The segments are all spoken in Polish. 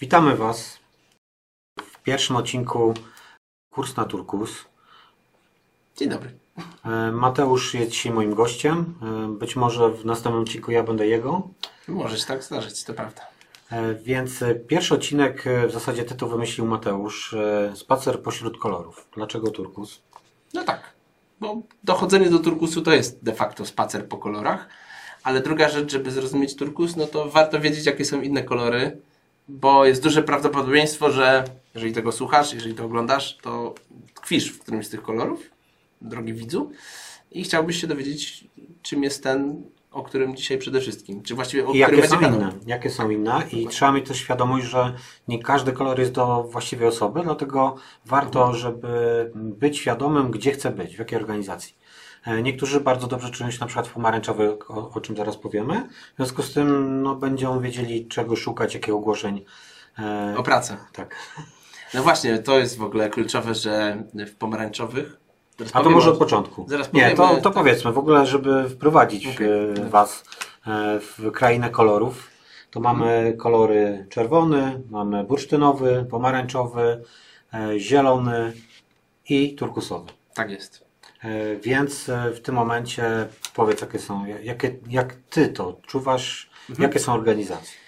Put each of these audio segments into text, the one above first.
Witamy Was w pierwszym odcinku Kurs na Turkus. Dzień dobry. E, Mateusz jest dzisiaj moim gościem. E, Być może w następnym odcinku ja będę jego. Może się tak zdarzyć, to prawda. E, Więc pierwszy odcinek, w zasadzie tytuł wymyślił Mateusz. Spacer pośród kolorów. Dlaczego Turkus? No tak, bo dochodzenie do turkusu to jest de facto spacer po kolorach, ale druga rzecz, żeby zrozumieć turkus, no to warto wiedzieć, jakie są inne kolory, bo jest duże prawdopodobieństwo, że jeżeli tego słuchasz, jeżeli to oglądasz, to tkwisz w którymś z tych kolorów, drogi widzu, i chciałbyś się dowiedzieć, czym jest ten, o którym dzisiaj przede wszystkim, czy właściwie o I którym jakie będzie są inne? Jakie są inne? I trzeba mieć też świadomość, że nie każdy kolor jest do właściwej osoby, dlatego warto, żeby być świadomym, gdzie chce być, w jakiej organizacji. E, Niektórzy bardzo dobrze czują się na przykład w pomarańczowy, o, o czym zaraz powiemy. W związku z tym no, będą wiedzieli, czego szukać, jakich ogłoszeń. E, O pracę. tak. No właśnie, to jest w ogóle kluczowe, że w pomarańczowych. Zaraz A to powiemy może o- od początku. Zaraz Nie, to, powiemy- to powiedzmy, w ogóle, żeby wprowadzić Okej. e, Was w krainę kolorów, to mamy kolory czerwony, mamy bursztynowy, pomarańczowy, zielony i turkusowy. Tak jest. E, Więc e, w tym momencie powiedz, jakie są, jakie, jak Ty to czuwasz, Mhm. jakie są organizacje?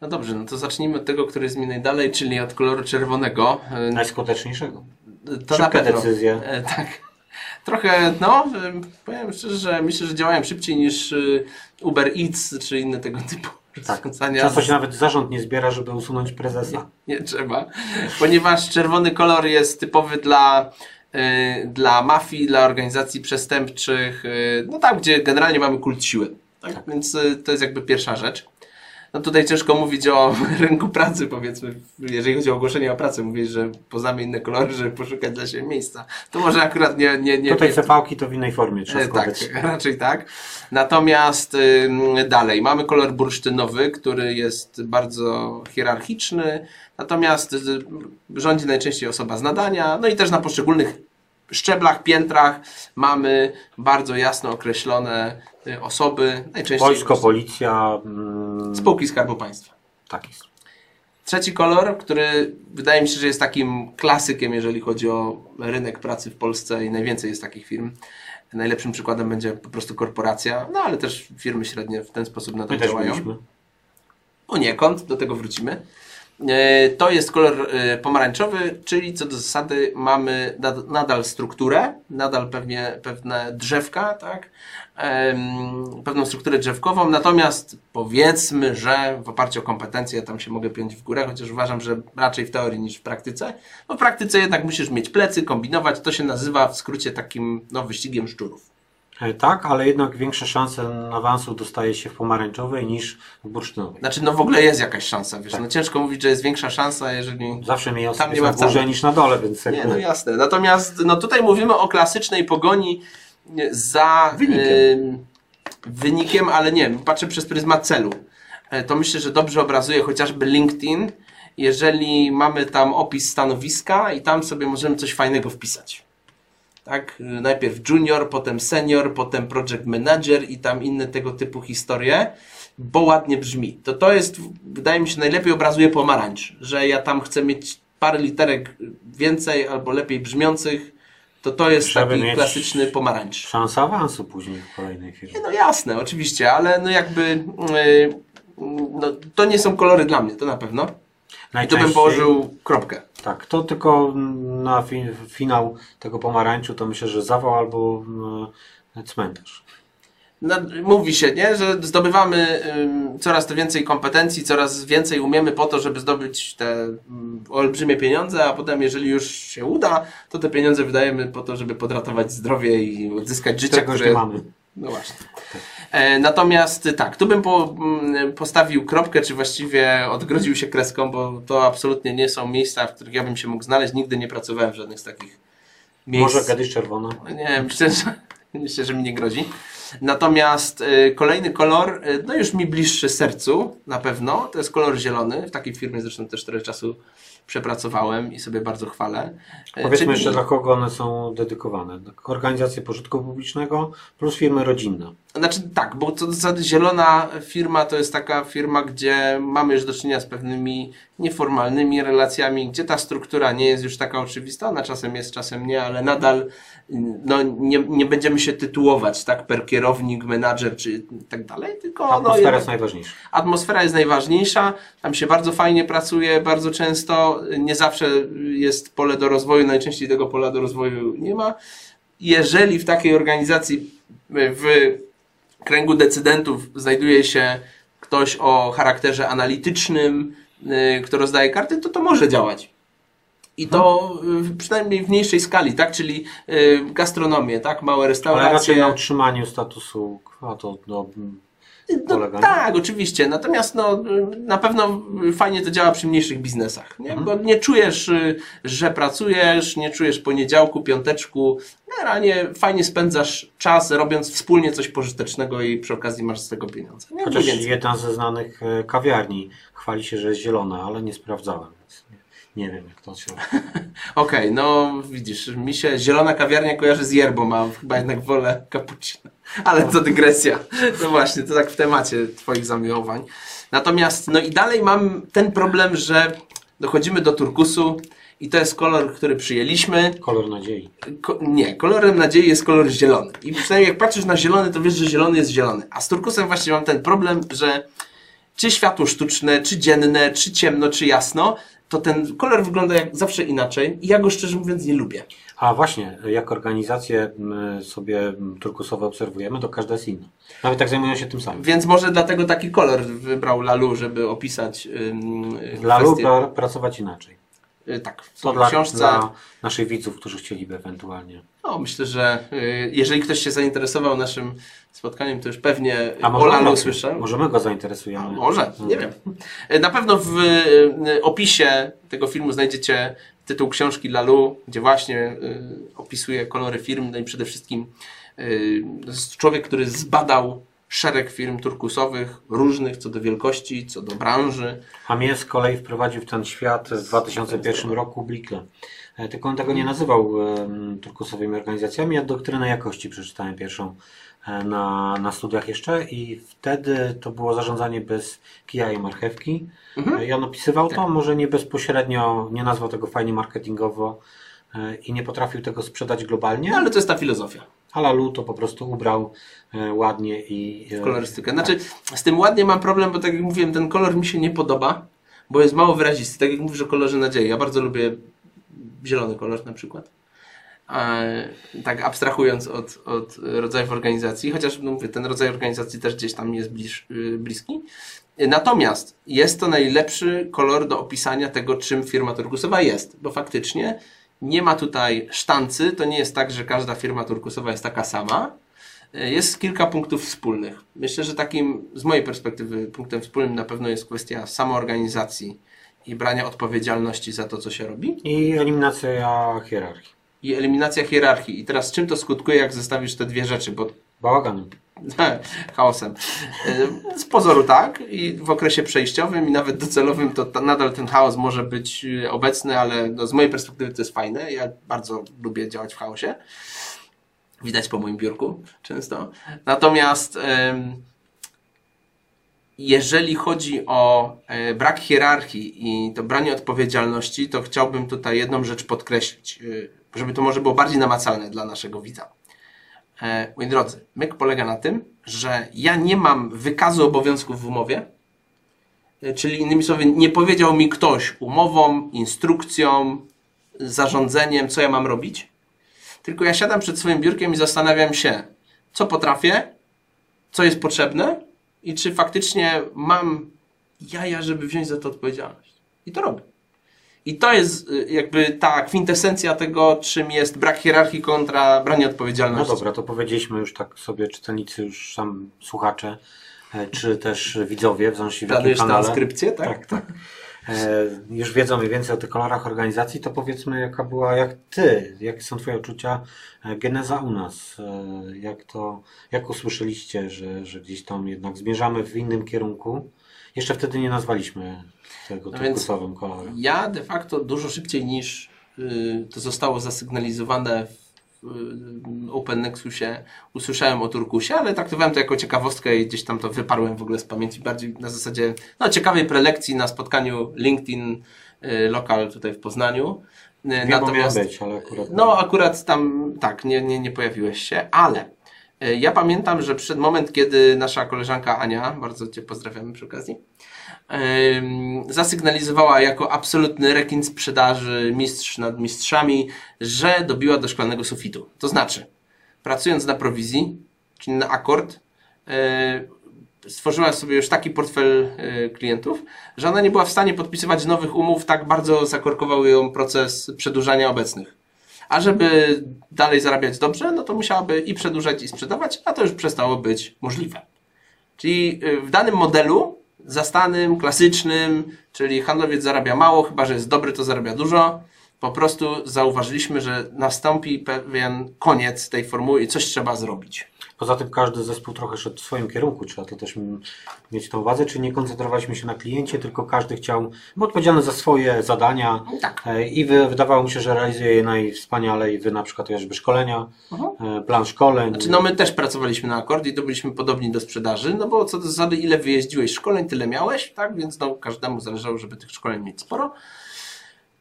No dobrze, no to zacznijmy od tego, który jest mi najdalej, czyli od koloru czerwonego. E, Najskuteczniejszego. To decyzje. E, tak. Trochę, no, powiem szczerze, że myślę, że działają szybciej niż Uber Eats czy inne tego typu Tak. rozwiązania. Często się nawet zarząd nie zbiera, żeby usunąć prezesa. Nie trzeba, ponieważ czerwony kolor jest typowy dla, dla mafii, dla organizacji przestępczych, y, no tam, gdzie generalnie mamy kult siły. Tak? Więc y, to jest jakby pierwsza rzecz. No tutaj ciężko mówić o rynku pracy, powiedzmy, jeżeli chodzi o ogłoszenie o pracę. Mówisz, że poznamy inne kolory, żeby poszukać dla siebie miejsca. To może akurat nie... nie, nie Tutaj CV-ki to w innej formie trzeba E, składać. Tak, raczej tak. Natomiast ym, dalej, mamy kolor bursztynowy, który jest bardzo hierarchiczny, natomiast y, rządzi najczęściej osoba z nadania, no i też na poszczególnych szczeblach, piętrach mamy bardzo jasno określone y, osoby, najczęściej Wojsko, policja. Mm, spółki Skarbu Państwa. tak jest. Trzeci kolor, który wydaje mi się, że jest takim klasykiem, jeżeli chodzi o rynek pracy w Polsce i najwięcej jest takich firm. Najlepszym przykładem będzie po prostu korporacja, no ale też firmy średnie w ten sposób nadal My też działają. byliśmy. Poniekąd, do tego wrócimy. E, To jest kolor e, pomarańczowy, czyli co do zasady mamy nad- nadal strukturę, nadal pewnie pewne drzewka, tak? Pewną strukturę drzewkową, natomiast powiedzmy, że w oparciu o kompetencje tam się mogę piąć w górę, chociaż uważam, że raczej w teorii niż w praktyce. No w praktyce jednak musisz mieć plecy, kombinować, to się nazywa w skrócie takim no, wyścigiem szczurów. E, Tak, ale jednak większe szanse na awansu dostaje się w pomarańczowej niż w bursztynowej. Znaczy, no w ogóle jest jakaś szansa, wiesz, no ciężko mówić, że jest większa szansa, jeżeli... Zawsze osób Tam nie ma na górze niż na dole, więc Nie, no jasne. Natomiast no tutaj mówimy o klasycznej pogoni za Wynikiem. em, wynikiem, ale nie, patrzę przez pryzmat celu. E, To myślę, że dobrze obrazuje chociażby LinkedIn, jeżeli mamy tam opis stanowiska i tam sobie możemy coś fajnego wpisać. Tak, y, najpierw junior, potem senior, potem project manager i tam inne tego typu historie, bo ładnie brzmi. To to jest, wydaje mi się, najlepiej obrazuje pomarańcz, że ja tam chcę mieć parę literek więcej albo lepiej brzmiących, to to jest Żeby taki klasyczny pomarańcz. Szansa awansu później w kolejnej firmie. No jasne, oczywiście, ale no jakby yy, no, to nie są kolory dla mnie, to na pewno. I tu bym Najczęściej- położył kropkę. Tak, to tylko na fi finał tego pomarańczu to myślę, że zawał albo mm, cmentarz. No, mówi się, nie, że zdobywamy coraz to więcej kompetencji, coraz więcej umiemy po to, żeby zdobyć te ym, olbrzymie pieniądze, a potem jeżeli już się uda, to te pieniądze wydajemy po to, żeby podratować zdrowie i odzyskać życie, Czego już które... nie mamy. No właśnie. E, natomiast tak, tu bym po, mm, postawił kropkę, czy właściwie odgrodził się kreską, bo to absolutnie nie są miejsca, w których ja bym się mógł znaleźć. Nigdy nie pracowałem w żadnych z takich miejsc. Może kiedyś czerwona. Nie, myślę, że, myślę, że mi nie grozi. Natomiast y, kolejny kolor, y, no już mi bliższy sercu na pewno, to jest kolor zielony. W takiej firmie zresztą też trochę czasu przepracowałem i sobie bardzo chwalę. E, Powiedzmy czyli- jeszcze, dla kogo one są dedykowane. Organizacje pożytku publicznego plus firmy rodzinne. Znaczy tak, bo co do zasady zielona firma to jest taka firma, gdzie mamy już do czynienia z pewnymi nieformalnymi relacjami, gdzie ta struktura nie jest już taka oczywista, ona czasem jest, czasem nie, ale nadal no, nie, nie będziemy się tytułować, tak, per kierownik, menadżer czy tak dalej, tylko no, Atmosfera jednak- jest najważniejsza. Atmosfera jest najważniejsza, tam się bardzo fajnie pracuje, bardzo często, nie zawsze jest pole do rozwoju, najczęściej tego pola do rozwoju nie ma. Jeżeli w takiej organizacji, w kręgu decydentów znajduje się ktoś o charakterze analitycznym, y, kto rozdaje karty, to to może działać. I to przynajmniej w mniejszej skali, tak? Czyli y, gastronomię, tak? Małe Ale restauracje. raczej na utrzymaniu statusu quo to do, No, tak, oczywiście. Natomiast no, na pewno fajnie to działa przy mniejszych biznesach. Nie? Mhm. Bo nie czujesz, y, że pracujesz, nie czujesz poniedziałku, piąteczku. Generalnie fajnie spędzasz czas, robiąc wspólnie coś pożytecznego i przy okazji masz z tego pieniądze. Nie, Chociaż jedna ze znanych e, kawiarni chwali się, że jest zielona, ale nie sprawdzałem, więc nie, nie wiem jak to się... Okej, no widzisz, mi się zielona kawiarnia kojarzy z yerbą, a chyba jednak wolę cappuccino. Ale to dygresja. No właśnie, to tak w temacie Twoich zamiłowań. Natomiast, no i dalej mam ten problem, że dochodzimy do turkusu i to jest kolor, który przyjęliśmy. Kolor nadziei. Ko nie, kolorem nadziei jest kolor zielony. I przynajmniej jak patrzysz na zielony, to wiesz, że zielony jest zielony. A z turkusem właśnie mam ten problem, że czy światło sztuczne, czy dzienne, czy ciemno, czy jasno, to ten kolor wygląda jak zawsze inaczej i ja go szczerze mówiąc nie lubię. A właśnie, jak organizacje m, sobie m, turkusowe obserwujemy, to każda jest inna. Nawet tak zajmują się tym samym. Więc może dlatego taki kolor wybrał Lalu, żeby opisać ym, lub pra- pracować inaczej. Y, Tak, w To dla, książce. dla naszych widzów, którzy chcieliby ewentualnie. No, myślę, że y, jeżeli ktoś się zainteresował naszym spotkaniem, to już pewnie A o może, my- słyszę. może my go zainteresujemy. A może, nie wiem. Na pewno w y, opisie tego filmu znajdziecie tytuł książki Lalu, gdzie właśnie y, opisuje kolory firm, no i przede wszystkim y, człowiek, który zbadał szereg firm turkusowych, różnych co do wielkości, co do branży. A mnie z kolei wprowadził w ten świat w 2001 roku Blikle. E, Tylko on tego nie nazywał turkusowymi organizacjami. Ja doktrynę jakości przeczytałem pierwszą e, na, na studiach jeszcze i wtedy to było zarządzanie bez kija i marchewki. Mhm. E, I on opisywał to, może nie bezpośrednio, nie nazwał tego fajnie marketingowo e, i nie potrafił tego sprzedać globalnie, No, ale to jest ta filozofia. Ale Lu to po prostu ubrał e, ładnie i e, kolorystykę. Znaczy, z tym ładnie mam problem, bo tak jak mówiłem, ten kolor mi się nie podoba, bo jest mało wyrazisty. Tak jak mówisz o kolorze nadziei. Ja bardzo lubię zielony kolor na przykład. E, tak abstrahując od, od rodzajów organizacji, chociaż no mówię, ten rodzaj organizacji też gdzieś tam jest bliż, y, bliski. Natomiast jest to najlepszy kolor do opisania tego, czym firma turkusowa jest, bo faktycznie nie ma tutaj sztancy, to nie jest tak, że każda firma turkusowa jest taka sama. Jest kilka punktów wspólnych. Myślę, że takim z mojej perspektywy punktem wspólnym na pewno jest kwestia samoorganizacji i brania odpowiedzialności za to, co się robi i eliminacja hierarchii. i eliminacja hierarchii. I teraz czym to skutkuje, jak zestawisz te dwie rzeczy? Bo Bałaganem. chaosem. Y, Z pozoru tak i w okresie przejściowym i nawet docelowym to ta, nadal ten chaos może być y, obecny, ale no, z mojej perspektywy to jest fajne. Ja bardzo lubię działać w chaosie. Widać po moim biurku często. Natomiast jeżeli chodzi o e, brak hierarchii i to branie odpowiedzialności, to chciałbym tutaj jedną rzecz podkreślić, y, żeby to może było bardziej namacalne dla naszego widza. E, moi drodzy, myk polega na tym, że ja nie mam wykazu obowiązków w umowie, e, czyli innymi słowy, nie powiedział mi ktoś umową, instrukcją, zarządzeniem, co ja mam robić, tylko ja siadam przed swoim biurkiem i zastanawiam się, co potrafię, co jest potrzebne i czy faktycznie mam jaja, żeby wziąć za to odpowiedzialność. I to robię. I to jest y, jakby ta kwintesencja tego, czym jest brak hierarchii kontra branie No odpowiedzialności. dobra, to powiedzieliśmy już tak sobie czytelnicy, już sam słuchacze, e, czy też widzowie, w zależności w jakim Planujesz kanale. transkrypcję, tak? Tak, tak. E, już wiedzą mniej więcej o tych kolorach organizacji, to powiedzmy jaka była, jak Ty, jakie są Twoje odczucia, e, geneza u nas, e, jak to, jak usłyszeliście, że, że gdzieś tam jednak zmierzamy w innym kierunku Jeszcze wtedy nie nazwaliśmy tego No więc-. Ja de facto dużo szybciej niż y, to zostało zasygnalizowane w y, Open Nexusie usłyszałem o Turkusie, ale traktowałem to jako ciekawostkę i gdzieś tam to wyparłem w ogóle z pamięci bardziej na zasadzie no, ciekawej prelekcji na spotkaniu LinkedIn y, Local tutaj w Poznaniu. Y, Wiem, bo miał być, ale akurat... No, akurat tam tak, nie, nie, nie pojawiłeś się, ale e, ja pamiętam, że przed moment, kiedy nasza koleżanka Ania, bardzo Cię pozdrawiamy przy okazji, zasygnalizowała jako absolutny rekin sprzedaży, mistrz nad mistrzami, że dobiła do szklanego sufitu. To znaczy, pracując na prowizji, czyli na akord, e, stworzyła sobie już taki portfel e, klientów, że ona nie była w stanie podpisywać nowych umów, tak bardzo zakorkował ją proces przedłużania obecnych. A żeby dalej zarabiać dobrze, no to musiałaby i przedłużać, i sprzedawać, a to już przestało być możliwe. Czyli y, w danym modelu, zastanym, klasycznym, czyli handlowiec zarabia mało, chyba że jest dobry, to zarabia dużo. Po prostu zauważyliśmy, że nastąpi pewien koniec tej formuły i coś trzeba zrobić. Poza tym każdy zespół trochę szedł w swoim kierunku, trzeba to też mieć na uwadze, czyli nie koncentrowaliśmy się na kliencie, tylko każdy chciał, był odpowiedzialny za swoje zadania Tak. e, i wy, wydawało mi się, że realizuje je najwspanialej, wy na przykład chociażby szkolenia, e, plan szkoleń. Znaczy, no my też pracowaliśmy na akord i to byliśmy podobni do sprzedaży, no bo co do zasady, ile wyjeździłeś szkoleń, tyle miałeś, tak? Więc no, każdemu zależało, żeby tych szkoleń mieć sporo.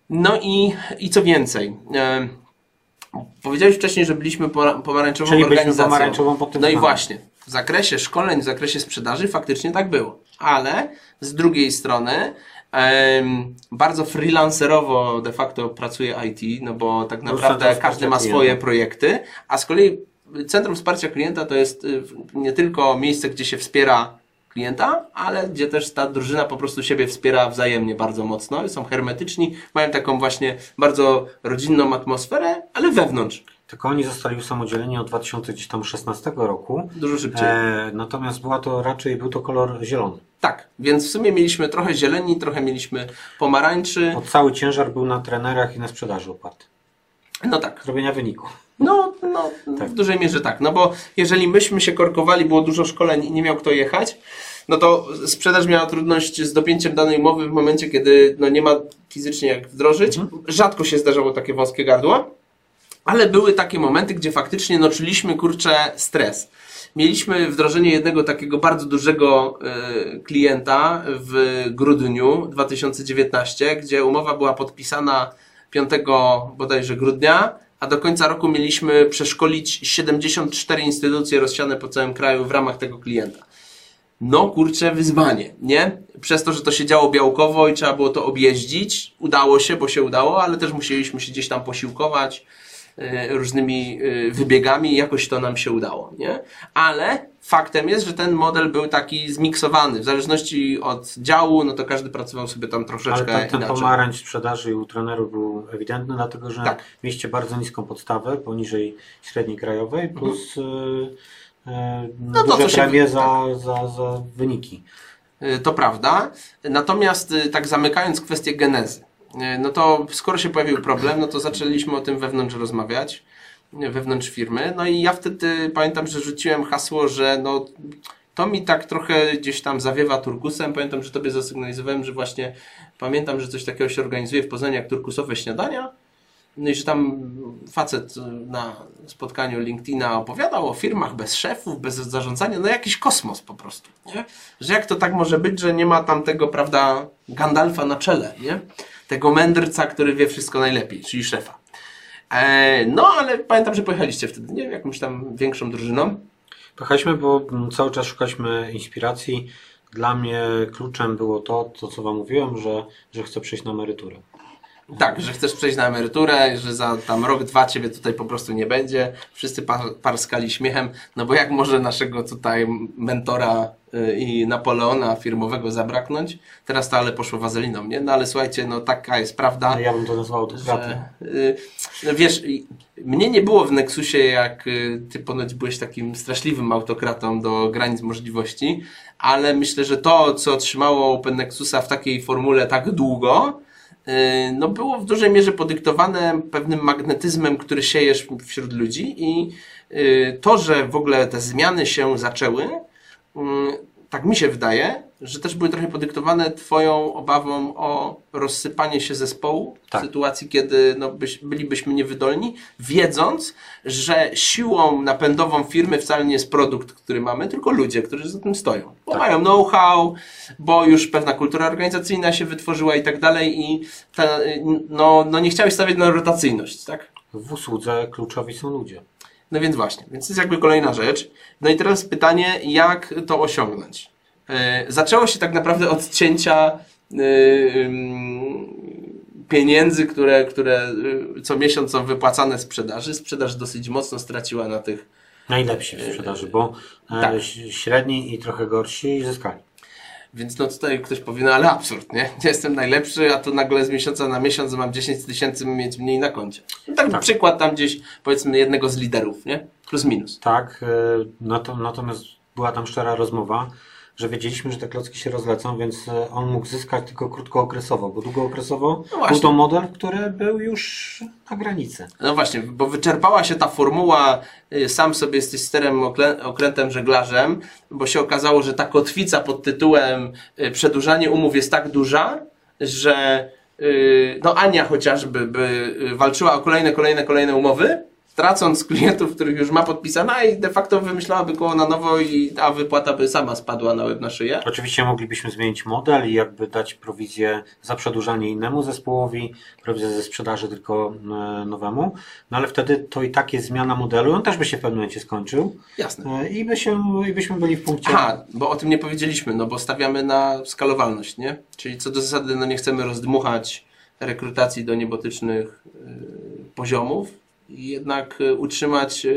No i, i co więcej, e, powiedziałeś wcześniej, że byliśmy pomarańczową Czyli byliśmy organizacją. pomarańczową pod tym No i właśnie, w zakresie szkoleń, w zakresie sprzedaży faktycznie tak było. Ale z drugiej strony em, bardzo freelancerowo de facto pracuje IT, no bo tak No, naprawdę każdy ma swoje Klienta. projekty, a z kolei Centrum Wsparcia Klienta to jest y, nie tylko miejsce, gdzie się wspiera klienta, ale gdzie też ta drużyna po prostu siebie wspiera wzajemnie bardzo mocno. Są hermetyczni, mają taką właśnie bardzo rodzinną atmosferę, ale wewnątrz. Tylko oni zostali usamodzieleni od 2016 roku. Dużo szybciej. E, natomiast była to raczej, był to kolor zielony. Tak, więc w sumie mieliśmy trochę zieleni, trochę mieliśmy pomarańczy. Bo cały ciężar był na trenerach i na sprzedaży oparty. No tak. Zrobienia wyniku. No, no w dużej mierze tak. No bo jeżeli myśmy się korkowali, było dużo szkoleń i nie miał kto jechać, no to sprzedaż miała trudność z dopięciem danej umowy w momencie, kiedy no, nie ma fizycznie jak wdrożyć. Rzadko się zdarzało takie wąskie gardła, ale były takie momenty, gdzie faktycznie no, czuliśmy kurczę stres. Mieliśmy wdrożenie jednego takiego bardzo dużego e, klienta w grudniu 2019, gdzie umowa była podpisana 5 bodajże grudnia, a do końca roku mieliśmy przeszkolić 74 instytucje rozsiane po całym kraju w ramach tego klienta. No kurczę, wyzwanie, nie? Przez to, że to się działo białkowo i trzeba było to objeździć, udało się, bo się udało, ale też musieliśmy się gdzieś tam posiłkować e, różnymi e, wybiegami i jakoś to nam się udało, nie? Ale faktem jest, że ten model był taki zmiksowany. W zależności od działu, no to każdy pracował sobie tam Ale troszeczkę ten, ten pomarańcz sprzedaży u trenerów był ewidentny, dlatego że Tak. mieliście bardzo niską podstawę, poniżej średniej krajowej, plus e, e, No to, duże co się premie wy- za, za, za wyniki. Y, To prawda. Natomiast tak zamykając kwestię genezy, no to skoro się pojawił problem, no to zaczęliśmy o tym wewnątrz rozmawiać, wewnątrz firmy. No i ja wtedy pamiętam, że rzuciłem hasło, że no to mi tak trochę gdzieś tam zawiewa turkusem. Pamiętam, że tobie zasygnalizowałem, że właśnie pamiętam, że coś takiego się organizuje w Poznaniu jak turkusowe śniadania. No i że tam facet na spotkaniu LinkedIna opowiadał o firmach bez szefów, bez zarządzania, no jakiś kosmos po prostu, nie? Że jak to tak może być, że nie ma tam tego, prawda, Gandalfa na czele, nie? Tego mędrca, który wie wszystko najlepiej, czyli szefa. E, no, ale pamiętam, że pojechaliście wtedy, nie? Jakąś tam większą drużyną. Pojechaliśmy, bo cały czas szukaliśmy inspiracji. Dla mnie kluczem było to, to co Wam mówiłem, że, że chcę przejść na emeryturę. Tak, że chcesz przejść na emeryturę, że za tam rok, dwa ciebie tutaj po prostu nie będzie. Wszyscy par, parskali śmiechem, no bo jak może naszego tutaj mentora y, i Napoleona firmowego zabraknąć? Teraz to ale poszło wazeliną, nie? No ale słuchajcie, no taka jest prawda. Ale ja bym to nazwał autokratem. Że, y, no wiesz, mnie nie było w Nexusie, jak y, ty ponoć byłeś takim straszliwym autokratą do granic możliwości, ale myślę, że to, co trzymało Open Nexusa w takiej formule tak długo, y, no było w dużej mierze podyktowane pewnym magnetyzmem, który siejesz wśród ludzi i y, to, że w ogóle te zmiany się zaczęły, mm, tak mi się wydaje, że też były trochę podyktowane Twoją obawą o rozsypanie się zespołu Tak. w sytuacji, kiedy no, byś, bylibyśmy niewydolni, wiedząc, że siłą napędową firmy wcale nie jest produkt, który mamy, tylko ludzie, którzy za tym stoją. Bo Tak. mają know-how, bo już pewna kultura organizacyjna się wytworzyła i tak dalej i ta, no, no nie chciałeś stawiać na rotacyjność, tak? W usłudze kluczowi są ludzie. No więc właśnie, więc to jest jakby kolejna rzecz. No i teraz pytanie, jak to osiągnąć? Yy, zaczęło się tak naprawdę od cięcia ym, pieniędzy, które, które yy, co miesiąc są wypłacane sprzedaży. Sprzedaż dosyć mocno straciła na tych. Najlepsi w sprzedaży, bo e, tak. średni i trochę gorsi zyskali. Więc no tutaj ktoś powie, no ale absurd, nie? Ja jestem najlepszy, a tu nagle z miesiąca na miesiąc mam 10 tysięcy mieć mniej na koncie. No tak, Tak. przykład tam gdzieś, powiedzmy, jednego z liderów, nie? Plus minus. Tak, e, no to, natomiast była tam szczera rozmowa, że wiedzieliśmy, że te klocki się rozlecą, więc e, on mógł zyskać tylko krótkookresowo, bo długookresowo No był to model, który był już na granicy. No właśnie, bo wyczerpała się ta formuła, y, sam sobie jesteś sterem oklę- okrętem żeglarzem, bo się okazało, że ta kotwica pod tytułem y, przedłużanie umów jest tak duża, że y, no Ania chociażby by walczyła o kolejne, kolejne, kolejne umowy, tracąc klientów, których już ma podpisana i de facto wymyślałaby koło na nowo, i, a wypłata by sama spadła na łeb na szyję. Oczywiście moglibyśmy zmienić model i jakby dać prowizję za przedłużanie innemu zespołowi, prowizję ze sprzedaży tylko e, nowemu, no ale wtedy to i tak jest zmiana modelu, on też by się w pewnym momencie skończył Jasne. e, i, by się, i byśmy byli w punkcie Aha, bo o tym nie powiedzieliśmy, no bo stawiamy na skalowalność, nie? Czyli co do zasady, no nie chcemy rozdmuchać rekrutacji do niebotycznych y, poziomów, jednak y, utrzymać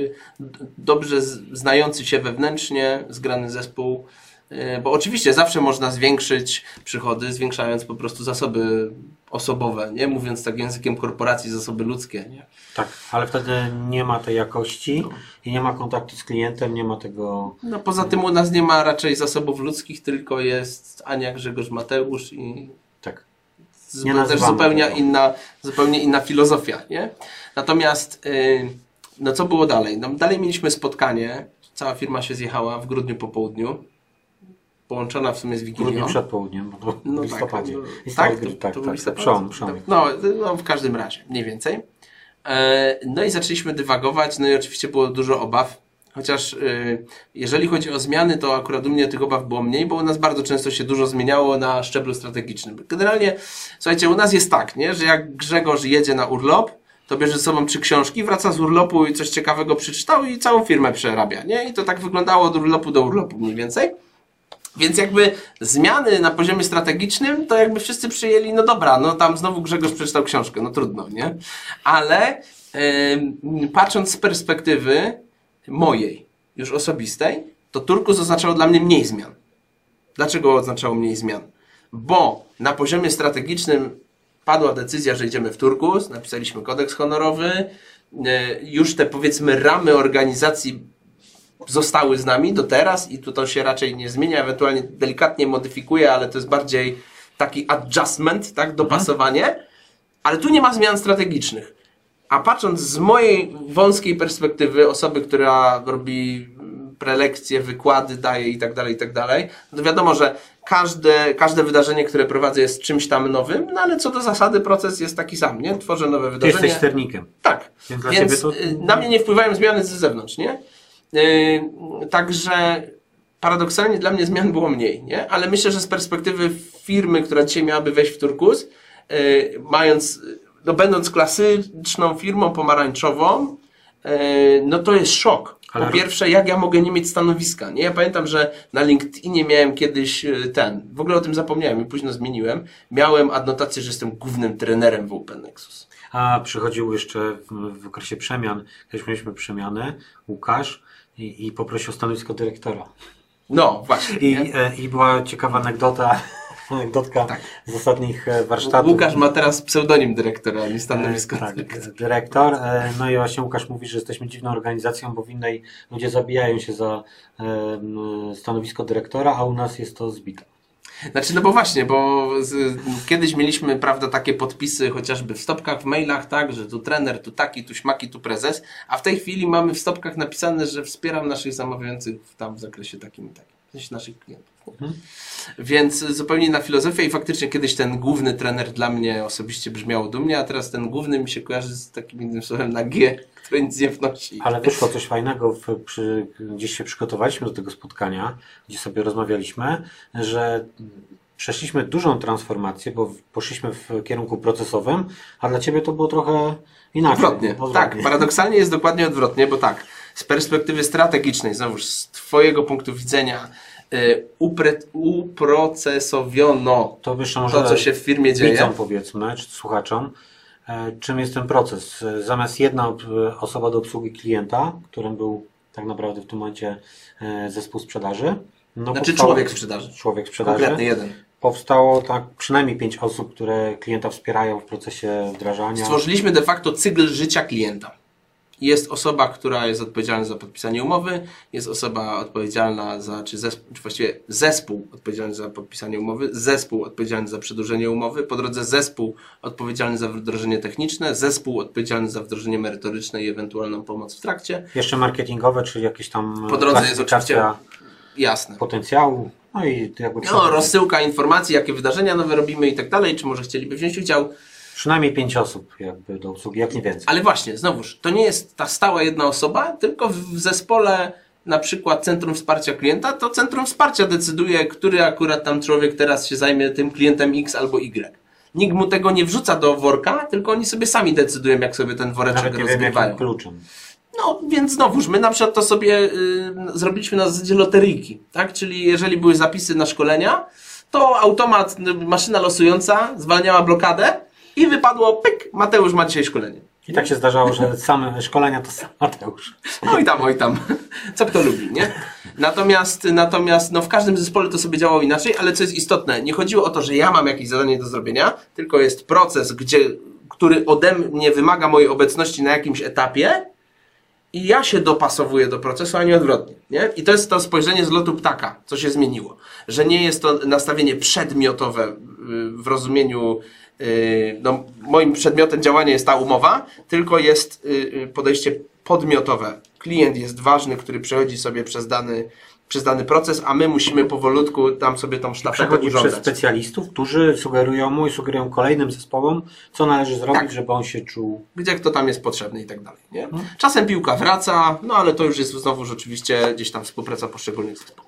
d- dobrze znający się wewnętrznie, zgrany zespół, y, bo oczywiście zawsze można zwiększyć przychody, zwiększając po prostu zasoby osobowe, nie? Mówiąc tak językiem korporacji, zasoby ludzkie, nie? Tak, ale wtedy nie ma tej jakości i nie ma kontaktu z klientem, nie ma tego. No poza tym u nas nie ma raczej zasobów ludzkich, tylko jest Ania, Grzegorz, Mateusz i Tak. Nie też nazywamy zupełnie tego. inna, zupełnie inna filozofia, nie? Natomiast, y, no co było dalej? No, dalej mieliśmy spotkanie, cała firma się zjechała w grudniu po południu, połączona w sumie z W grudniu Wigilią. przed południem, bo to No w listopadzie. Tak, no, tak, to, tak, to tak, listopad? przełom. No, no, w każdym razie, mniej więcej. E, No i zaczęliśmy dywagować, no i oczywiście było dużo obaw. Chociaż y, jeżeli chodzi o zmiany, to akurat u mnie tych obaw było mniej, bo u nas bardzo często się dużo zmieniało na szczeblu strategicznym. Generalnie, słuchajcie, u nas jest tak, nie, że jak Grzegorz jedzie na urlop, to bierze ze sobą trzy książki, wraca z urlopu i coś ciekawego przeczytał i całą firmę przerabia, nie? I to tak wyglądało od urlopu do urlopu mniej więcej. Więc jakby zmiany na poziomie strategicznym, to jakby wszyscy przyjęli, no dobra, no tam znowu Grzegorz przeczytał książkę, no trudno, nie? Ale em, patrząc z perspektywy mojej, już osobistej, to Turkus oznaczało dla mnie mniej zmian. Dlaczego oznaczało mniej zmian? Bo na poziomie strategicznym padła decyzja, że idziemy w Turkus, napisaliśmy kodeks honorowy, e, już te powiedzmy ramy organizacji zostały z nami do teraz i tu to się raczej nie zmienia, ewentualnie delikatnie modyfikuje, ale to jest bardziej taki adjustment, tak, dopasowanie, ale tu nie ma zmian strategicznych. A patrząc z mojej wąskiej perspektywy, osoby, która robi prelekcje, wykłady, daje i tak dalej, i tak dalej, to wiadomo, że każde, każde wydarzenie, które prowadzę jest czymś tam nowym, no ale co do zasady proces jest taki sam, nie? Tworzę nowe Ty wydarzenie. jesteś sternikiem. Tak. Więc Więc to- y, na mnie nie wpływają zmiany z zewnątrz, nie? Yy, Także paradoksalnie dla mnie zmian było mniej, nie? Ale myślę, że z perspektywy firmy, która dzisiaj miałaby wejść w Turkus, yy, mając, no będąc klasyczną firmą pomarańczową, yy, no to jest szok. Po pierwsze, jak ja mogę nie mieć stanowiska, nie? Ja pamiętam, że na LinkedInie miałem kiedyś yy, ten, w ogóle o tym zapomniałem i późno zmieniłem, miałem adnotację, że jestem głównym trenerem w Open Nexus. A przychodził jeszcze w, w okresie przemian, kiedyś mieliśmy przemianę, Łukasz i, i poprosił stanowisko dyrektora. No, właśnie. I, e, i była ciekawa anegdota, anegdotka Tak. z ostatnich e, warsztatów. Łukasz ma teraz pseudonim dyrektora, a nie E, stanowisko. Tak, dyrektora. dyrektor. E, No i właśnie Łukasz mówi, że jesteśmy dziwną organizacją, bo w innej ludzie zabijają się za e, stanowisko dyrektora, a u nas jest to zbite. Znaczy, no bo właśnie, bo z, kiedyś mieliśmy, prawda, takie podpisy chociażby w stopkach, w mailach, tak, że tu trener, tu taki, tu śmaki, tu prezes, a w tej chwili mamy w stopkach napisane, że wspieram naszych zamawiających tam w zakresie takim i takim, naszych klientów. Więc zupełnie na filozofię i faktycznie kiedyś ten główny trener dla mnie osobiście brzmiał dumnie, a teraz ten główny mi się kojarzy z takim innym słowem na G, które nic nie wnosi. Ale wyszło coś fajnego, w, przy, gdzieś się przygotowaliśmy do tego spotkania, gdzie sobie rozmawialiśmy, że przeszliśmy dużą transformację, bo poszliśmy w kierunku procesowym, a dla Ciebie to było trochę inaczej. Odwrotnie. Tak, paradoksalnie jest dokładnie odwrotnie, bo tak, z perspektywy strategicznej, znowuż z Twojego punktu widzenia, y, upre, uprocesowiono To to, co się w firmie dzieje. widzom powiedzmy, czy słuchaczom, e, czym jest ten proces. E, Zamiast jedna ob- osoba do obsługi klienta, którym był tak naprawdę w tym momencie e, zespół sprzedaży. No Znaczy powstało- człowiek sprzedaży. Człowiek sprzedaży. Konkretny jeden. Powstało tak przynajmniej pięć osób, które klienta wspierają w procesie wdrażania. Stworzyliśmy de facto cykl życia klienta. Jest osoba, która jest odpowiedzialna za podpisanie umowy, jest osoba odpowiedzialna za, czy, zespół, czy właściwie zespół odpowiedzialny za podpisanie umowy, zespół odpowiedzialny za przedłużenie umowy, po drodze zespół odpowiedzialny za wdrożenie techniczne, zespół odpowiedzialny za wdrożenie merytoryczne i ewentualną pomoc w trakcie. Jeszcze marketingowe, czyli jakieś tam Po drodze jest klasyfikacja Jasne. potencjału. No i jakby No, rozsyłka informacji, jakie wydarzenia nowe robimy i tak dalej, czy może chcieliby wziąć udział. Przynajmniej pięć osób jakby do obsługi, jak nie więcej. Ale właśnie, znowuż, to nie jest ta stała jedna osoba, tylko w zespole na przykład Centrum Wsparcia Klienta, to Centrum Wsparcia decyduje, który akurat tam człowiek teraz się zajmie tym klientem X albo Y. Nikt mu tego nie wrzuca do worka, tylko oni sobie sami decydują, jak sobie ten woreczek Nawet nie wiem rozgrywają. jakim kluczem. No, więc znowuż, my na przykład to sobie y, zrobiliśmy na zasadzie loteryjki, tak? Czyli jeżeli były zapisy na szkolenia, to automat, y, maszyna losująca zwalniała blokadę i wypadło, pyk, Mateusz ma dzisiaj szkolenie. I tak się zdarzało, że same szkolenia to sam Mateusz. Oj tam, oj tam. Co kto lubi, nie? Natomiast, natomiast no w każdym zespole to sobie działało inaczej, ale co jest istotne, nie chodziło o to, że ja mam jakieś zadanie do zrobienia, tylko jest proces, gdzie, który ode mnie wymaga mojej obecności na jakimś etapie i ja się dopasowuję do procesu, a nie odwrotnie. Nie? I to jest to spojrzenie z lotu ptaka, co się zmieniło. Że nie jest to nastawienie przedmiotowe w rozumieniu, y, no, moim przedmiotem działania jest ta umowa, tylko jest y, y, podejście podmiotowe. Klient jest ważny, który przechodzi sobie przez dany, przez dany proces, a my musimy powolutku tam sobie tą szlafetę Przechodzi przez urządzać. specjalistów, którzy sugerują mu i sugerują kolejnym zespołom, co należy zrobić, Tak. żeby on się czuł. gdzie kto tam jest potrzebny i tak dalej. Nie? Mhm. Czasem piłka wraca, no ale to już jest znowu rzeczywiście gdzieś tam współpraca poszczególnych zespołów.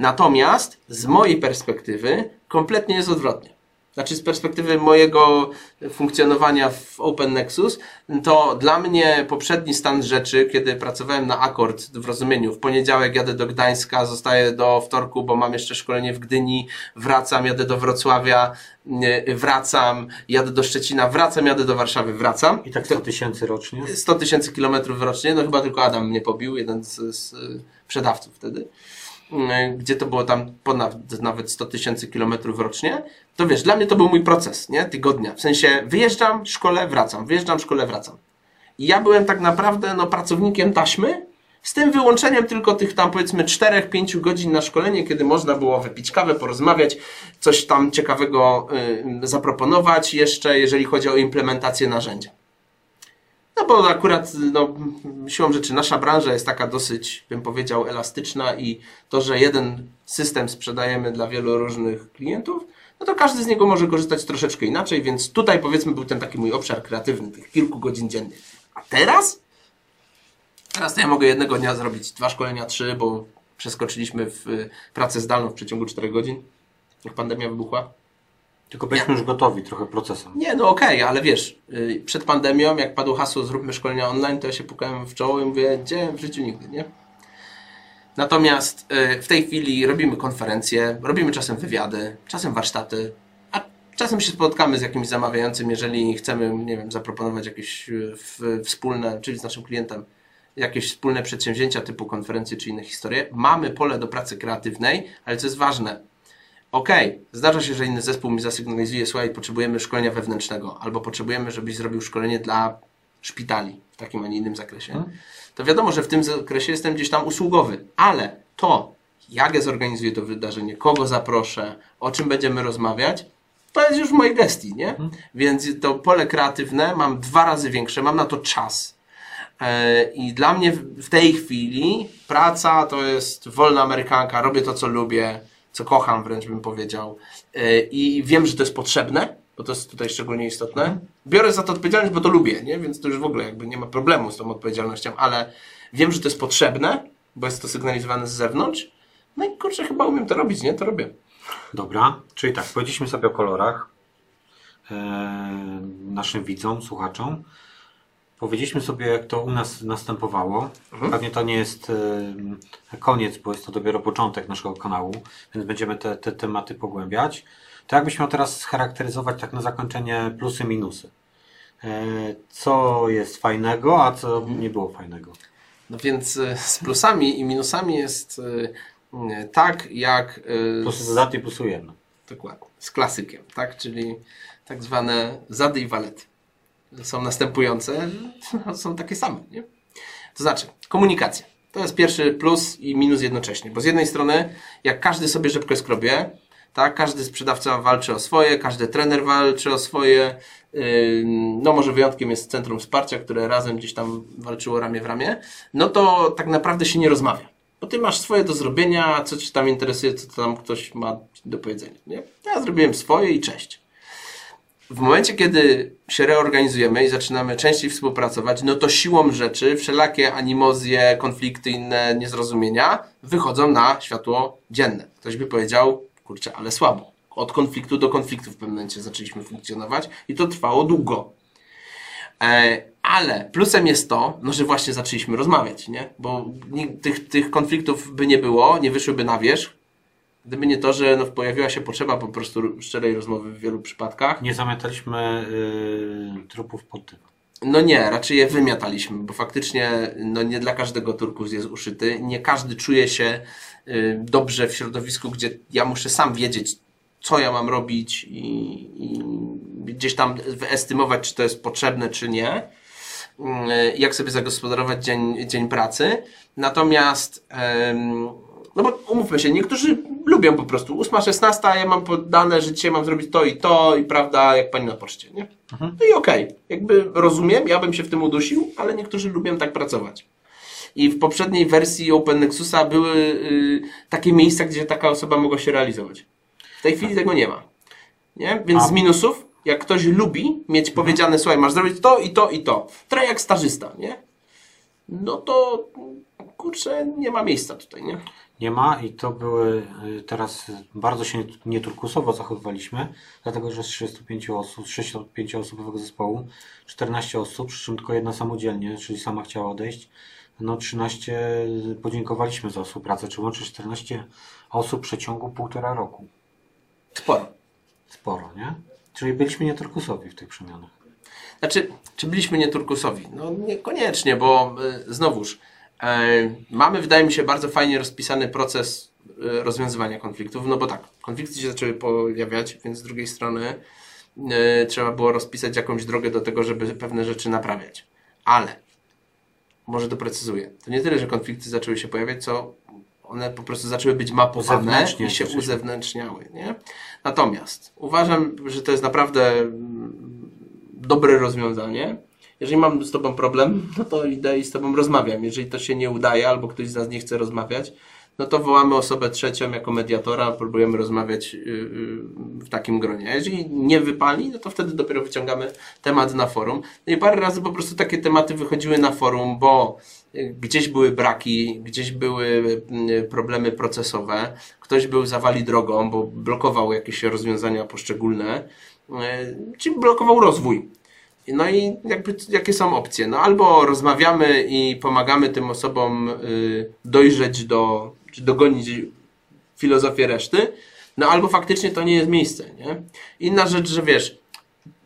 Natomiast z mojej perspektywy kompletnie jest odwrotnie. Znaczy z perspektywy mojego funkcjonowania w Open Nexus, to dla mnie poprzedni stan rzeczy, kiedy pracowałem na akord w rozumieniu, w poniedziałek jadę do Gdańska, zostaję do wtorku, bo mam jeszcze szkolenie w Gdyni, wracam, jadę do Wrocławia, nie, wracam, jadę do Szczecina, wracam, jadę do Warszawy, wracam. I tak 100 tysięcy rocznie. 100 tysięcy kilometrów rocznie, no chyba tylko Adam mnie pobił, jeden z, z y, sprzedawców wtedy, y, gdzie to było tam ponad nawet 100 tysięcy kilometrów rocznie, to wiesz, dla mnie to był mój proces, nie? Tygodnia. W sensie wyjeżdżam, szkole, wracam, wyjeżdżam, szkole, wracam. I ja byłem tak naprawdę no, pracownikiem taśmy, z tym wyłączeniem tylko tych tam powiedzmy 4-5 godzin na szkolenie, kiedy można było wypić kawę, porozmawiać, coś tam ciekawego y, zaproponować jeszcze, jeżeli chodzi o implementację narzędzia. No bo akurat no, siłą rzeczy nasza branża jest taka dosyć, bym powiedział, elastyczna i to, że jeden system sprzedajemy dla wielu różnych klientów, no to każdy z niego może korzystać troszeczkę inaczej, więc tutaj powiedzmy był ten taki mój obszar kreatywny, tych kilku godzin dziennie. A teraz? Teraz to ja mogę jednego dnia zrobić dwa szkolenia, trzy, bo przeskoczyliśmy w y, pracę zdalną w przeciągu czterech godzin, jak pandemia wybuchła. Tylko byliśmy już gotowi trochę procesem. Nie, no okej, ale wiesz, y, przed pandemią, jak padło hasło zróbmy szkolenia online, to ja się pukałem w czoło i mówię, gdzie w życiu nigdy, nie? Natomiast y, w tej chwili robimy konferencje, robimy czasem wywiady, czasem warsztaty, a czasem się spotkamy z jakimś zamawiającym, jeżeli chcemy, nie wiem, zaproponować jakieś y, wspólne, czyli z naszym klientem, jakieś wspólne przedsięwzięcia typu konferencje czy inne historie. Mamy pole do pracy kreatywnej, ale co jest ważne, Okej, zdarza się, że inny zespół mi zasygnalizuje, słuchaj, potrzebujemy szkolenia wewnętrznego, albo potrzebujemy, żebyś zrobił szkolenie dla szpitali w takim, a nie innym zakresie. To wiadomo, że w tym zakresie jestem gdzieś tam usługowy, ale to, jak ja zorganizuję to wydarzenie, kogo zaproszę, o czym będziemy rozmawiać, to jest już w mojej gestii, nie? Więc to pole kreatywne mam dwa razy większe, mam na to czas. E, I dla mnie w tej chwili praca to jest wolna amerykanka, robię to, co lubię, co kocham wręcz bym powiedział. E, I wiem, że to jest potrzebne, bo to jest tutaj szczególnie istotne. Biorę za to odpowiedzialność, bo to lubię, nie? więc to już w ogóle jakby nie ma problemu z tą odpowiedzialnością, ale wiem, że to jest potrzebne, bo jest to sygnalizowane z zewnątrz. No i kurczę, chyba umiem to robić, nie? To robię. Dobra, czyli tak, powiedzieliśmy sobie o kolorach e, naszym widzom, słuchaczom. Powiedzieliśmy sobie, jak to u nas następowało. Pewnie to nie jest e, koniec, bo jest to dopiero początek naszego kanału, więc będziemy te, te tematy pogłębiać. To jakbyś miał teraz scharakteryzować tak na zakończenie plusy, minusy. E, co jest fajnego, a co nie było fajnego. No więc e, z plusami i minusami jest tak, jak Plusy dodatnie, plusu jedno. Dokładnie. Z klasykiem, tak? Czyli tak zwane zady i walety. Są następujące, no, są takie same, nie? To znaczy, komunikacja. To jest pierwszy plus i minus jednocześnie, bo z jednej strony, jak każdy sobie rzepkę skrobie, tak? Każdy sprzedawca walczy o swoje, każdy trener walczy o swoje. No, może wyjątkiem jest Centrum Wsparcia, które razem gdzieś tam walczyło ramię w ramię. No to tak naprawdę się nie rozmawia. Bo ty masz swoje do zrobienia, co ci tam interesuje, co tam ktoś ma do powiedzenia. Nie? Ja zrobiłem swoje i cześć. W momencie, kiedy się reorganizujemy i zaczynamy częściej współpracować, no to siłą rzeczy wszelakie animozje, konflikty, inne niezrozumienia wychodzą na światło dzienne. Ktoś by powiedział, kurczę, ale słabo. Od konfliktu do konfliktu w pewnym momencie zaczęliśmy funkcjonować i to trwało długo. E, ale plusem jest to, no, że właśnie zaczęliśmy rozmawiać, nie? Bo tych, tych konfliktów by nie było, nie wyszłyby na wierzch, gdyby nie to, że no, pojawiła się potrzeba po prostu szczerej rozmowy w wielu przypadkach. Nie zamiataliśmy y, trupów pod dywan. No nie, raczej je wymiataliśmy, bo faktycznie no nie dla każdego turkus jest uszyty. Nie każdy czuje się y, dobrze w środowisku, gdzie ja muszę sam wiedzieć, co ja mam robić i, i gdzieś tam wyestymować, czy to jest potrzebne, czy nie. Y, Jak sobie zagospodarować dzień, dzień pracy. Natomiast, no bo umówmy się, niektórzy lubią po prostu 8-16, a ja mam podane, że dzisiaj mam zrobić to i to i prawda, jak pani na poczcie, nie? No i okej, jakby rozumiem, ja bym się w tym udusił, ale niektórzy lubią tak pracować. I w poprzedniej wersji Open Nexusa były y, takie miejsca, gdzie taka osoba mogła się realizować. W tej chwili tego nie ma. Nie? Więc A- z minusów, jak ktoś lubi mieć powiedziane, słuchaj, masz zrobić to i to i to, trochę jak stażysta, nie? No to kurczę, nie ma miejsca tutaj, nie? Nie ma i to były y, teraz y, bardzo się nieturkusowo zachowywaliśmy, dlatego że z 35 osób, z 65 osobowego zespołu 14 osób, przy czym tylko jedna samodzielnie, czyli sama chciała odejść. No 13 podziękowaliśmy za współpracę, czy łącznie 14 osób w przeciągu półtora roku. Sporo. Sporo, nie? Czyli byliśmy nieturkusowi w tych przemianach. Znaczy, czy byliśmy nieturkusowi? No niekoniecznie, bo y, znowuż mamy, wydaje mi się, bardzo fajnie rozpisany proces y, rozwiązywania konfliktów, no bo tak, konflikty się zaczęły pojawiać, więc z drugiej strony y, trzeba było rozpisać jakąś drogę do tego, żeby pewne rzeczy naprawiać. Ale, może doprecyzuję, to nie tyle, że konflikty zaczęły się pojawiać, co one po prostu zaczęły być mapowane i się uzewnętrzniały. Nie? Natomiast uważam, że to jest naprawdę mm, dobre rozwiązanie. Jeżeli mam z Tobą problem, no to idę i z Tobą rozmawiam. Jeżeli to się nie udaje, albo ktoś z nas nie chce rozmawiać, no to wołamy osobę trzecią jako mediatora, próbujemy rozmawiać yy, yy, w takim gronie. A jeżeli nie wypali, no to wtedy dopiero wyciągamy temat na forum. No i parę razy po prostu takie tematy wychodziły na forum, bo yy, gdzieś były braki, gdzieś były problemy procesowe, ktoś był zawali drogą, bo blokował jakieś rozwiązania poszczególne, czy blokował rozwój. No i jakby jakie są opcje? No albo rozmawiamy i pomagamy tym osobom y, dojrzeć do, czy dogonić filozofię reszty, no albo faktycznie to nie jest miejsce, nie? Inna rzecz, że wiesz,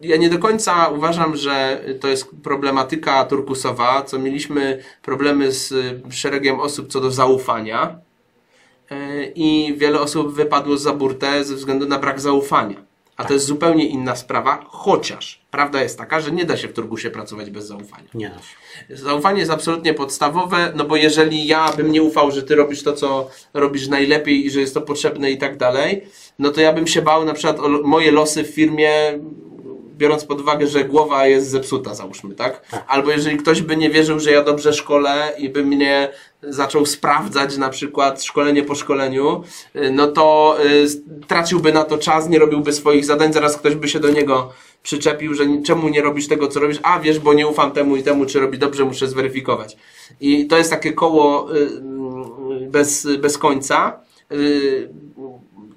ja nie do końca uważam, że to jest problematyka turkusowa, co mieliśmy problemy z y, szeregiem osób co do zaufania y, i wiele osób wypadło za burtę ze względu na brak zaufania. A to jest zupełnie inna sprawa, chociaż prawda jest taka, że nie da się w Turgusie pracować bez zaufania. Nie da się. Zaufanie jest absolutnie podstawowe, no bo jeżeli ja bym nie ufał, że ty robisz to, co robisz najlepiej i że jest to potrzebne i tak dalej, no to ja bym się bał na przykład o moje losy w firmie, biorąc pod uwagę, że głowa jest zepsuta, załóżmy, tak? Albo jeżeli ktoś by nie wierzył, że ja dobrze szkolę i by mnie zaczął sprawdzać na przykład szkolenie po szkoleniu, y, no to y, traciłby na to czas, nie robiłby swoich zadań, zaraz ktoś by się do niego przyczepił, że czemu nie robisz tego, co robisz, a wiesz, bo nie ufam temu i temu, czy robi dobrze, muszę zweryfikować. I to jest takie koło y, bez, bez końca.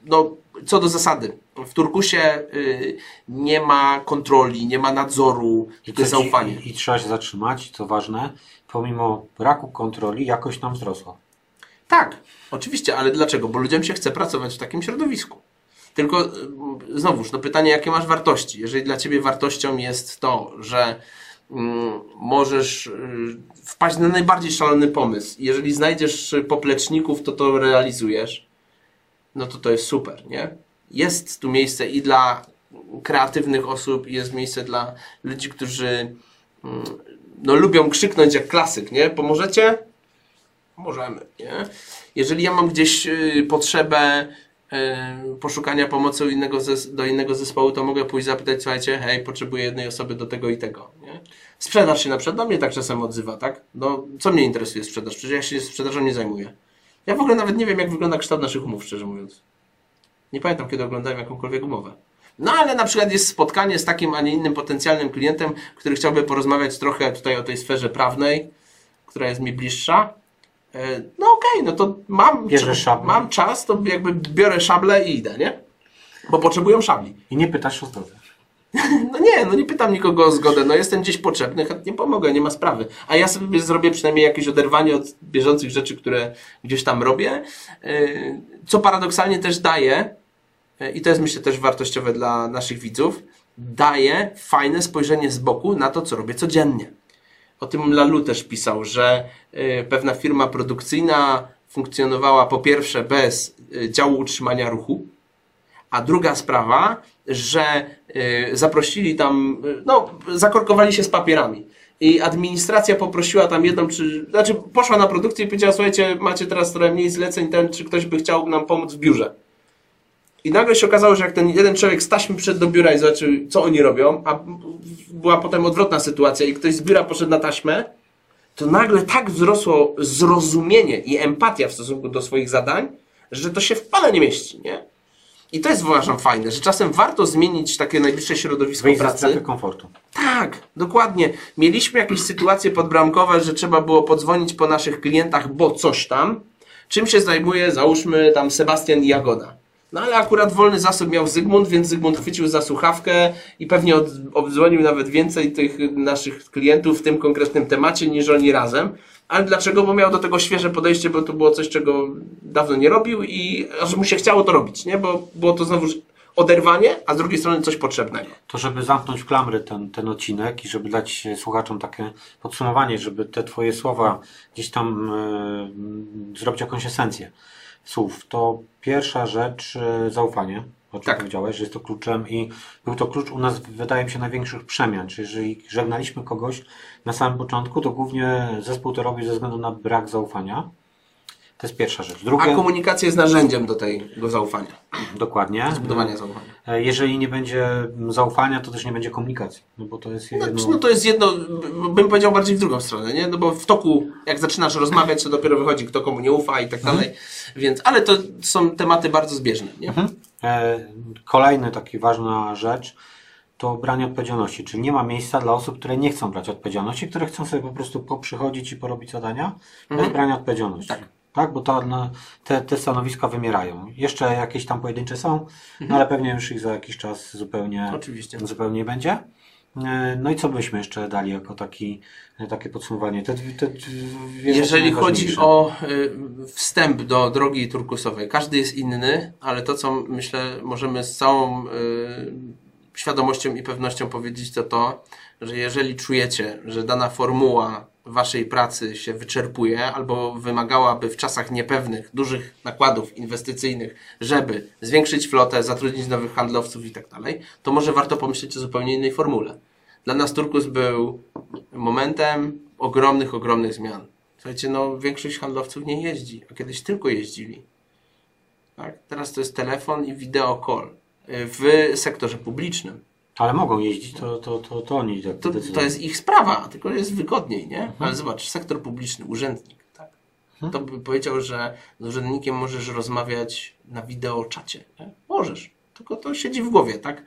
No, co do zasady, w Turkusie y, nie ma kontroli, nie ma nadzoru, to jest zaufanie. I, I trzeba się zatrzymać, co ważne, pomimo braku kontroli jakość nam wzrosła. Tak, oczywiście, ale dlaczego? Bo ludziom się chce pracować w takim środowisku. Tylko y, znowuż, no pytanie, jakie masz wartości? Jeżeli dla ciebie wartością jest to, że mm, możesz y, wpaść na najbardziej szalony pomysł, i jeżeli znajdziesz popleczników, to to realizujesz, no to to jest super, nie? Jest tu miejsce i dla kreatywnych osób, jest miejsce dla ludzi, którzy mm, no, lubią krzyknąć jak klasyk, nie? Pomożecie? Możemy, nie? Jeżeli ja mam gdzieś y, potrzebę y, poszukania pomocy innego do innego zespołu, to mogę pójść zapytać, słuchajcie, hej, potrzebuję jednej osoby do tego i tego, nie? Sprzedaż się na przykład do mnie tak czasem odzywa, tak? No, co mnie interesuje sprzedaż? Przecież ja się sprzedażą nie zajmuję. Ja w ogóle nawet nie wiem, jak wygląda kształt naszych umów, szczerze mówiąc. Nie pamiętam, kiedy oglądałem jakąkolwiek umowę. No ale na przykład jest spotkanie z takim, a nie innym potencjalnym klientem, który chciałby porozmawiać trochę tutaj o tej sferze prawnej, która jest mi bliższa. E, No okej, no to mam, szablę. mam czas, to jakby biorę szablę i idę, nie? Bo potrzebują szabli. I nie pytasz o zdrowie. No nie, no nie pytam nikogo o zgodę, no jestem gdzieś potrzebny, chętnie pomogę, nie ma sprawy. A ja sobie zrobię przynajmniej jakieś oderwanie od bieżących rzeczy, które gdzieś tam robię, Yy, co paradoksalnie też daje, yy, i to jest myślę też wartościowe dla naszych widzów, daje fajne spojrzenie z boku na to, co robię codziennie. O tym Lalu też pisał, że y, pewna firma produkcyjna funkcjonowała po pierwsze bez działu utrzymania ruchu, a druga sprawa, że y, zaprosili tam, y, no, zakorkowali się z papierami. I administracja poprosiła tam jedną, czy, znaczy poszła na produkcję i powiedziała, słuchajcie, macie teraz trochę mniej zleceń, ten, czy ktoś by chciał nam pomóc w biurze. I nagle się okazało, że jak ten jeden człowiek z taśmy przyszedł do biura i zobaczył, co oni robią, a była potem odwrotna sytuacja i ktoś z biura poszedł na taśmę, to nagle tak wzrosło zrozumienie i empatia w stosunku do swoich zadań, że to się w pale nie mieści, nie? I to jest uważam fajne, że czasem warto zmienić takie najbliższe środowisko Wyjść ze pracy. strefy komfortu. Tak, dokładnie. Mieliśmy jakieś sytuacje podbramkowe, że trzeba było podzwonić po naszych klientach, bo coś tam. Czym się zajmuje, załóżmy tam Sebastian Jagoda. No ale akurat wolny zasób miał Zygmunt, więc Zygmunt chwycił za słuchawkę i pewnie od, obdzwonił nawet więcej tych naszych klientów w tym konkretnym temacie niż oni razem. Ale dlaczego? Bo miał do tego świeże podejście, bo to było coś, czego dawno nie robił i aż mu się chciało to robić, nie? Bo było to znowu oderwanie, a z drugiej strony coś potrzebnego. To, żeby zamknąć klamry ten, ten odcinek i żeby dać słuchaczom takie podsumowanie, żeby te Twoje słowa gdzieś tam e, zrobić jakąś esencję słów, to pierwsza rzecz e, zaufanie, o czym Tak. powiedziałeś, że jest to kluczem i był to klucz u nas, wydaje mi się, największych przemian. Czyli jeżeli żegnaliśmy kogoś na samym początku, to głównie zespół to robił ze względu na brak zaufania. To jest pierwsza rzecz. A komunikacja jest narzędziem do tego zaufania, dokładnie. budowania zaufania. E, Jeżeli nie będzie zaufania, to też nie będzie komunikacji. No bo to jest jedno... Znaczy, no to jest jedno, bym powiedział bardziej w drugą stronę, nie? No bo w toku, jak zaczynasz rozmawiać, to dopiero wychodzi, kto komu nie ufa i tak dalej. Więc, ale to są tematy bardzo zbieżne, nie? E, Kolejna taka ważna rzecz to branie odpowiedzialności, czyli nie ma miejsca dla osób, które nie chcą brać odpowiedzialności, które chcą sobie po prostu poprzychodzić i porobić zadania bez brania odpowiedzialności. Tak. Tak, bo to, no, te, te stanowiska wymierają. Jeszcze jakieś tam pojedyncze są, no, ale pewnie już ich za jakiś czas zupełnie, Oczywiście. zupełnie nie będzie. E, No i co byśmy jeszcze dali jako taki, takie podsumowanie? Te, te, Jeżeli chodzi o y, wstęp do drogi turkusowej, każdy jest inny, ale to, co myślę, możemy z całą świadomością i pewnością powiedzieć, to to, że jeżeli czujecie, że dana formuła waszej pracy się wyczerpuje, albo wymagałaby w czasach niepewnych dużych nakładów inwestycyjnych, żeby zwiększyć flotę, zatrudnić nowych handlowców i tak dalej, to może warto pomyśleć o zupełnie innej formule. Dla nas Turkus był momentem ogromnych, ogromnych zmian. Słuchajcie, no większość handlowców nie jeździ, a kiedyś tylko jeździli. Tak? Teraz to jest telefon i wideo call w sektorze publicznym. Ale mogą jeździć, to, to, to, to oni tak To, to jest ich sprawa, tylko jest wygodniej, nie? Ale zobacz, sektor publiczny, urzędnik, tak? To by powiedział, że z urzędnikiem możesz rozmawiać na wideo czacie. Nie? Możesz, tylko to siedzi w głowie, tak?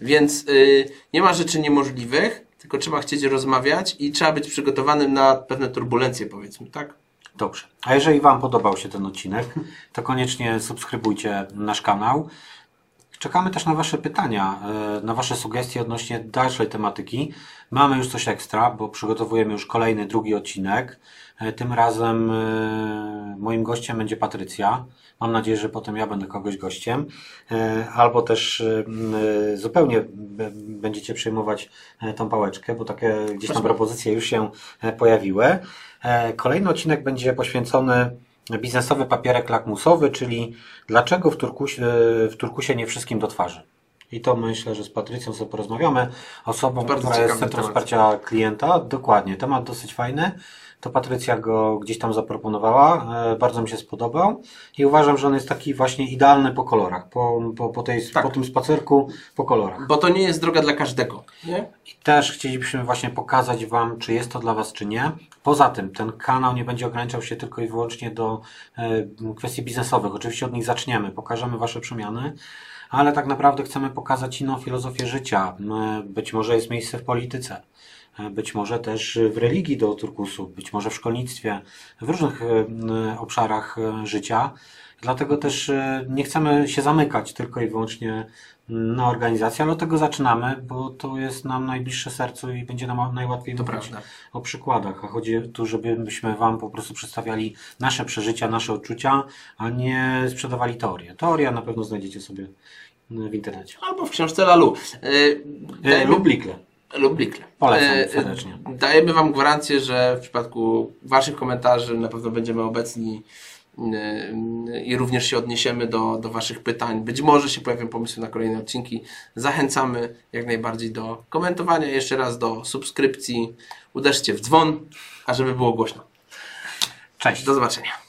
Więc y, nie ma rzeczy niemożliwych, tylko trzeba chcieć rozmawiać i trzeba być przygotowanym na pewne turbulencje, powiedzmy, tak? Dobrze. A jeżeli Wam podobał się ten odcinek, to koniecznie subskrybujcie nasz kanał. Czekamy też na Wasze pytania, e, na Wasze sugestie odnośnie dalszej tematyki. Mamy już coś ekstra, bo przygotowujemy już kolejny, drugi odcinek. E, Tym razem e, moim gościem będzie Patrycja. Mam nadzieję, że potem ja będę kogoś gościem. Albo też zupełnie będziecie przejmować tą pałeczkę, bo takie gdzieś tam propozycje już się pojawiły. Kolejny odcinek będzie poświęcony biznesowy papierek lakmusowy, czyli dlaczego w Turkusie, w Turkusie nie wszystkim do twarzy. I to myślę, że z Patrycją sobie porozmawiamy. Osobą, Bardzo która jest Centrum temat. Wsparcia Klienta. Dokładnie, temat dosyć fajny. To Patrycja go gdzieś tam zaproponowała. E, Bardzo mi się spodobał i uważam, że on jest taki właśnie idealny po kolorach. Po, po, po, tej, Tak. po tym spacerku po kolorach. Bo to nie jest droga dla każdego, nie? I też chcielibyśmy właśnie pokazać Wam, czy jest to dla Was, czy nie. Poza tym, ten kanał nie będzie ograniczał się tylko i wyłącznie do e, kwestii biznesowych. Oczywiście od nich zaczniemy, pokażemy Wasze przemiany, ale tak naprawdę chcemy pokazać inną filozofię życia. E, Być może jest miejsce w polityce. E, Być może też w religii do turkusu, być może w szkolnictwie, w różnych e, obszarach e, życia. Dlatego też nie chcemy się zamykać tylko i wyłącznie na organizację, ale od tego zaczynamy, bo to jest nam najbliższe sercu i będzie nam najłatwiej To mówić prawda. o przykładach. A chodzi tu, żebyśmy Wam po prostu przedstawiali nasze przeżycia, nasze odczucia, a nie sprzedawali teorię. Teoria na pewno znajdziecie sobie w internecie. Albo w książce Lalu. Yy, E, lub. Lub. Polecam E, serdecznie. Dajemy Wam gwarancję, że w przypadku Waszych komentarzy na pewno będziemy obecni e, i również się odniesiemy do, do Waszych pytań. Być może się pojawią pomysły na kolejne odcinki. Zachęcamy jak najbardziej do komentowania, jeszcze raz do subskrypcji. Uderzcie w dzwon, a żeby było głośno. Cześć. Do zobaczenia.